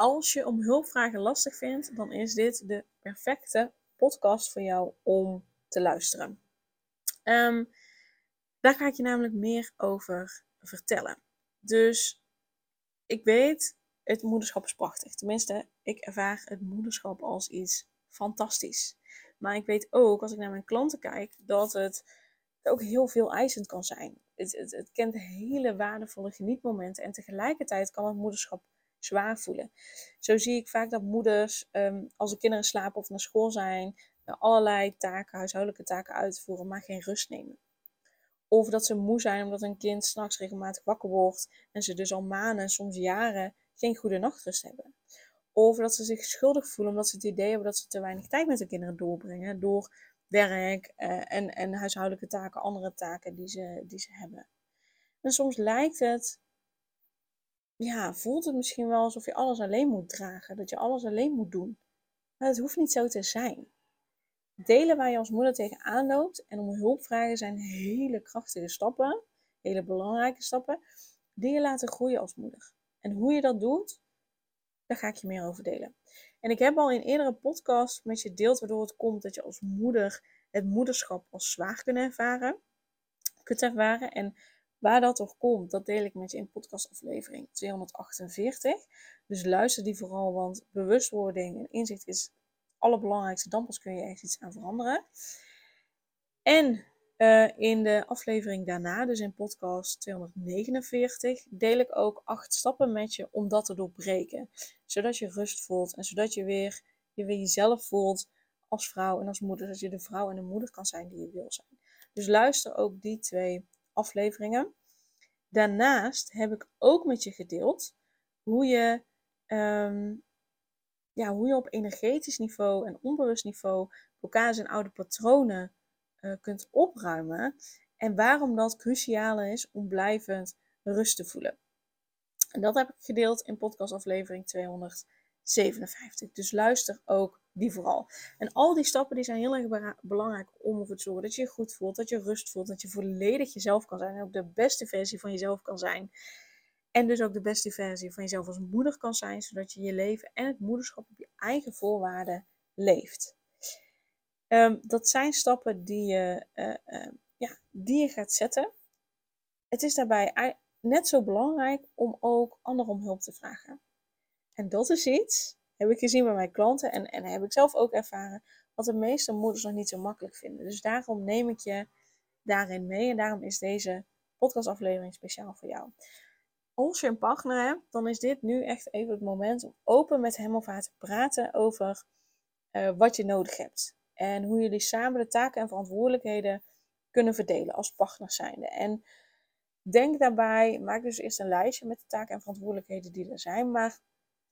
Als je om hulpvragen lastig vindt, dan is dit de perfecte podcast voor jou om te luisteren. Um, daar ga ik je namelijk meer over vertellen. Dus ik weet, het moederschap is prachtig. Tenminste, ik ervaar het moederschap als iets fantastisch. Maar ik weet ook, als ik naar mijn klanten kijk, dat het ook heel veel eisend kan zijn. Het, het kent hele waardevolle genietmomenten en tegelijkertijd kan het moederschap zwaar voelen. Zo zie ik vaak dat moeders, um, als de kinderen slapen of naar school zijn, allerlei taken, huishoudelijke taken uitvoeren, maar geen rust nemen. Of dat ze moe zijn omdat een kind s'nachts regelmatig wakker wordt en ze dus al maanden, soms jaren, geen goede nachtrust hebben. Of dat ze zich schuldig voelen omdat ze het idee hebben dat ze te weinig tijd met de kinderen doorbrengen door werk uh, en, en huishoudelijke taken, andere taken die ze, die ze hebben. En soms lijkt het, ja, voelt het misschien wel alsof je alles alleen moet dragen, dat je alles alleen moet doen. Maar het hoeft niet zo te zijn. Delen waar je als moeder tegenaan loopt en om hulp vragen zijn hele krachtige stappen, hele belangrijke stappen, die je laten groeien als moeder. En hoe je dat doet, daar ga ik je meer over delen. En ik heb al in eerdere podcasts met je deeld waardoor het komt dat je als moeder het moederschap als zwaar kunt ervaren. Kunt ervaren. En waar dat toch komt, dat deel ik met je in podcastaflevering 248. Dus luister die vooral, want bewustwording en inzicht is allerbelangrijkste, dan pas kun je echt iets aan veranderen. En uh, in de aflevering daarna, dus in podcast 249, deel ik ook acht stappen met je om dat te doorbreken. Zodat je rust voelt en zodat je weer, je weer jezelf voelt als vrouw en als moeder. Zodat je de vrouw en de moeder kan zijn die je wil zijn. Dus luister ook die twee afleveringen. Daarnaast heb ik ook met je gedeeld hoe je um, ja, hoe je op energetisch niveau en onbewust niveau elkaar zijn oude patronen uh, kunt opruimen. En waarom dat cruciaal is om blijvend rust te voelen. En dat heb ik gedeeld in podcastaflevering 257. Dus luister ook die vooral. En al die stappen die zijn heel erg belangrijk om ervoor te zorgen dat je je goed voelt, dat je rust voelt, dat je volledig jezelf kan zijn en ook de beste versie van jezelf kan zijn. En dus ook de beste versie van jezelf als moeder kan zijn, zodat je je leven en het moederschap op je eigen voorwaarden leeft. Um, dat zijn stappen die je, uh, uh, ja, die je gaat zetten. Het is daarbij net zo belangrijk om ook anderen om hulp te vragen. En dat is iets, heb ik gezien bij mijn klanten en, en heb ik zelf ook ervaren, wat de meeste moeders nog niet zo makkelijk vinden. Dus daarom neem ik je daarin mee en daarom is deze podcastaflevering speciaal voor jou als je een partner hebt, dan is dit nu echt even het moment om open met hem of haar te praten over uh, wat je nodig hebt. En hoe jullie samen de taken en verantwoordelijkheden kunnen verdelen als partners zijnde. En denk daarbij, maak dus eerst een lijstje met de taken en verantwoordelijkheden die er zijn. Maar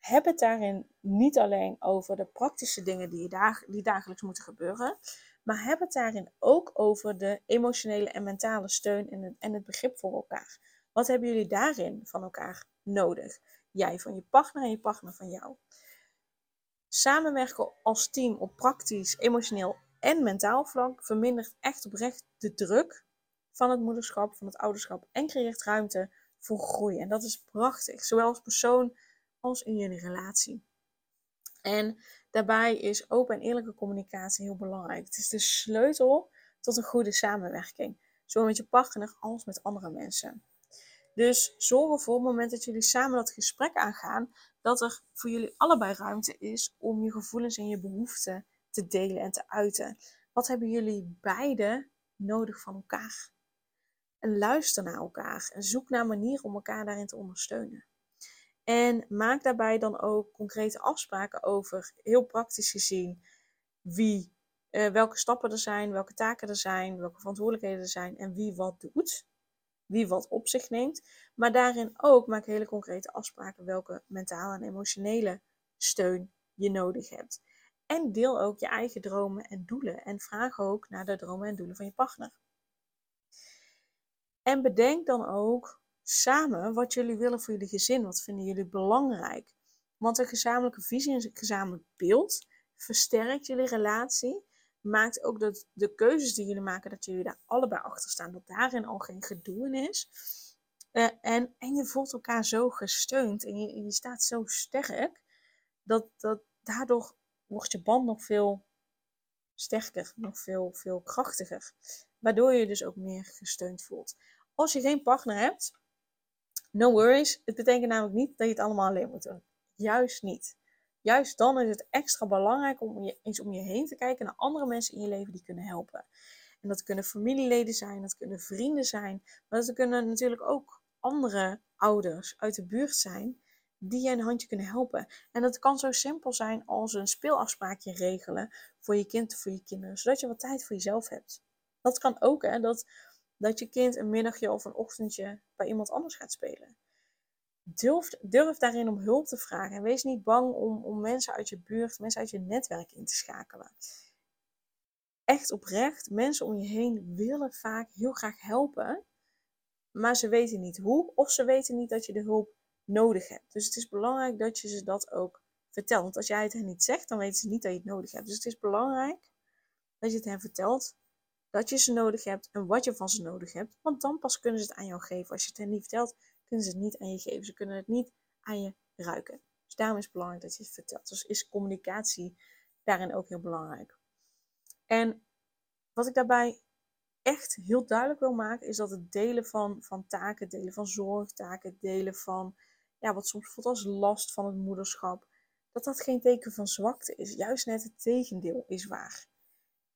heb het daarin niet alleen over de praktische dingen die, dag, die dagelijks moeten gebeuren. Maar heb het daarin ook over de emotionele en mentale steun en het, en het begrip voor elkaar. Wat hebben jullie daarin van elkaar nodig? Jij van je partner en je partner van jou. Samenwerken als team op praktisch, emotioneel en mentaal vlak vermindert echt oprecht de druk van het moederschap, van het ouderschap en creëert ruimte voor groei. En dat is prachtig, zowel als persoon als in jullie relatie. En daarbij is open en eerlijke communicatie heel belangrijk. Het is de sleutel tot een goede samenwerking, zowel met je partner als met andere mensen. Dus zorg ervoor, op het moment dat jullie samen dat gesprek aangaan, dat er voor jullie allebei ruimte is om je gevoelens en je behoeften te delen en te uiten. Wat hebben jullie beiden nodig van elkaar? En luister naar elkaar en zoek naar manieren om elkaar daarin te ondersteunen. En maak daarbij dan ook concrete afspraken over, heel praktisch gezien, wie, eh, welke stappen er zijn, welke taken er zijn, welke verantwoordelijkheden er zijn en wie wat doet wie wat op zich neemt. Maar daarin ook maak hele concrete afspraken welke mentale en emotionele steun je nodig hebt. En deel ook je eigen dromen en doelen. En vraag ook naar de dromen en doelen van je partner. En bedenk dan ook samen wat jullie willen voor jullie gezin. Wat vinden jullie belangrijk? Want een gezamenlijke visie en een gezamenlijk beeld versterkt jullie relatie. Maakt ook dat de keuzes die jullie maken, dat jullie daar allebei achter staan. Dat daarin al geen gedoe in is. Uh, en, en je voelt elkaar zo gesteund en je, je staat zo sterk. Dat, dat daardoor wordt je band nog veel sterker, nog veel, veel krachtiger. Waardoor je je dus ook meer gesteund voelt. Als je geen partner hebt, no worries. Het betekent namelijk niet dat je het allemaal alleen moet doen. Juist niet. Juist dan is het extra belangrijk om je, eens om je heen te kijken naar andere mensen in je leven die kunnen helpen. En dat kunnen familieleden zijn, dat kunnen vrienden zijn, maar dat kunnen natuurlijk ook andere ouders uit de buurt zijn die je een handje kunnen helpen. En dat kan zo simpel zijn als een speelafspraakje regelen voor je kind of voor je kinderen, zodat je wat tijd voor jezelf hebt. Dat kan ook, hè, dat, dat je kind een middagje of een ochtendje bij iemand anders gaat spelen. Durf, durf daarin om hulp te vragen en wees niet bang om, om mensen uit je buurt, mensen uit je netwerk in te schakelen. Echt oprecht, mensen om je heen willen vaak heel graag helpen, maar ze weten niet hoe of ze weten niet dat je de hulp nodig hebt. Dus het is belangrijk dat je ze dat ook vertelt. Want als jij het hen niet zegt, dan weten ze niet dat je het nodig hebt. Dus het is belangrijk dat je het hen vertelt dat je ze nodig hebt en wat je van ze nodig hebt. Want dan pas kunnen ze het aan jou geven. Als je het hen niet vertelt, kunnen ze het niet aan je geven. Ze kunnen het niet aan je ruiken. Dus daarom is het belangrijk dat je het vertelt. Dus is communicatie daarin ook heel belangrijk. En wat ik daarbij echt heel duidelijk wil maken, is dat het delen van, van taken, delen van zorgtaken, delen van ja, wat soms voelt als last van het moederschap, dat dat geen teken van zwakte is. Juist net het tegendeel is waar.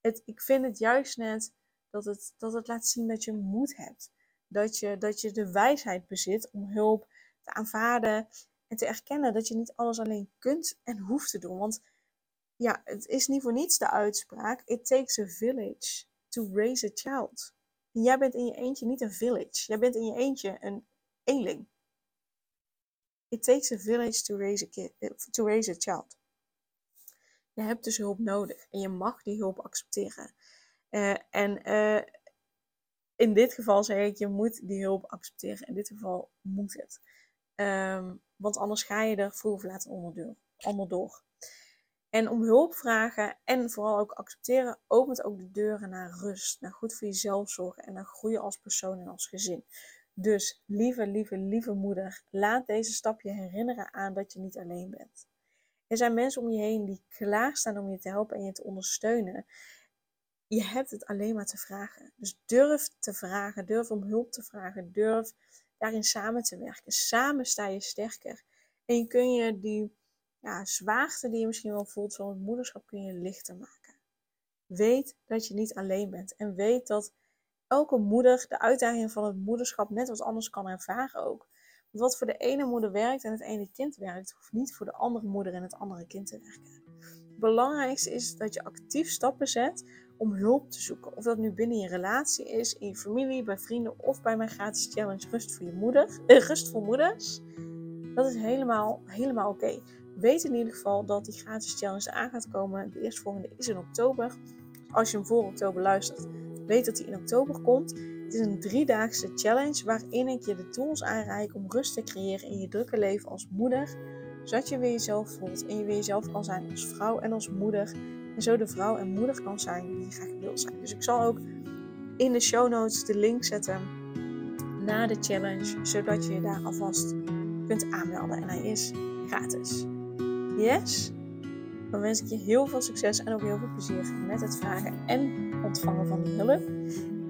Het, ik vind het juist net dat het, dat het laat zien dat je moed hebt. Dat je, dat je de wijsheid bezit om hulp te aanvaarden en te erkennen dat je niet alles alleen kunt en hoeft te doen. Want ja, het is niet voor niets de uitspraak: It takes a village to raise a child. En jij bent in je eentje niet een village. Jij bent in je eentje een eenling. It takes a village to raise a, to raise a child. Je hebt dus hulp nodig en je mag die hulp accepteren. Uh, en uh, in dit geval zeg ik, je moet die hulp accepteren. In dit geval moet het. Um, want anders ga je er vroeg of laat onderdoor. En om hulp vragen en vooral ook accepteren, opent ook de deuren naar rust, naar goed voor jezelf zorgen en naar groeien als persoon en als gezin. Dus lieve, lieve, lieve moeder, laat deze stap je herinneren aan dat je niet alleen bent. Er zijn mensen om je heen die klaarstaan om je te helpen en je te ondersteunen. Je hebt het alleen maar te vragen. Dus durf te vragen, durf om hulp te vragen, durf daarin samen te werken. Samen sta je sterker. En kun je die ja, zwaarte die je misschien wel voelt van het moederschap, kun je lichter maken. Weet dat je niet alleen bent. En weet dat elke moeder de uitdaging van het moederschap net wat anders kan ervaren ook. Wat voor de ene moeder werkt en het ene kind werkt, hoeft niet voor de andere moeder en het andere kind te werken. Het belangrijkste is dat je actief stappen zet om hulp te zoeken. Of dat nu binnen je relatie is, in je familie, bij vrienden of bij mijn gratis challenge Rust voor je moeder, eh, Rust voor moeders. Dat is helemaal, helemaal oké. Weet in ieder geval dat die gratis challenge aan gaat komen. De eerstvolgende is in oktober. Als je hem voor oktober luistert, weet dat hij in oktober komt. Het is een driedaagse challenge waarin ik je de tools aanreik om rust te creëren in je drukke leven als moeder. Zodat je weer jezelf voelt en je weer jezelf kan zijn als vrouw en als moeder. En zo de vrouw en moeder kan zijn die je graag wil zijn. Dus ik zal ook in de show notes de link zetten naar de challenge. Zodat je je daar alvast kunt aanmelden. En hij is gratis. Yes? Dan wens ik je heel veel succes en ook heel veel plezier met het vragen en ontvangen van die hulp.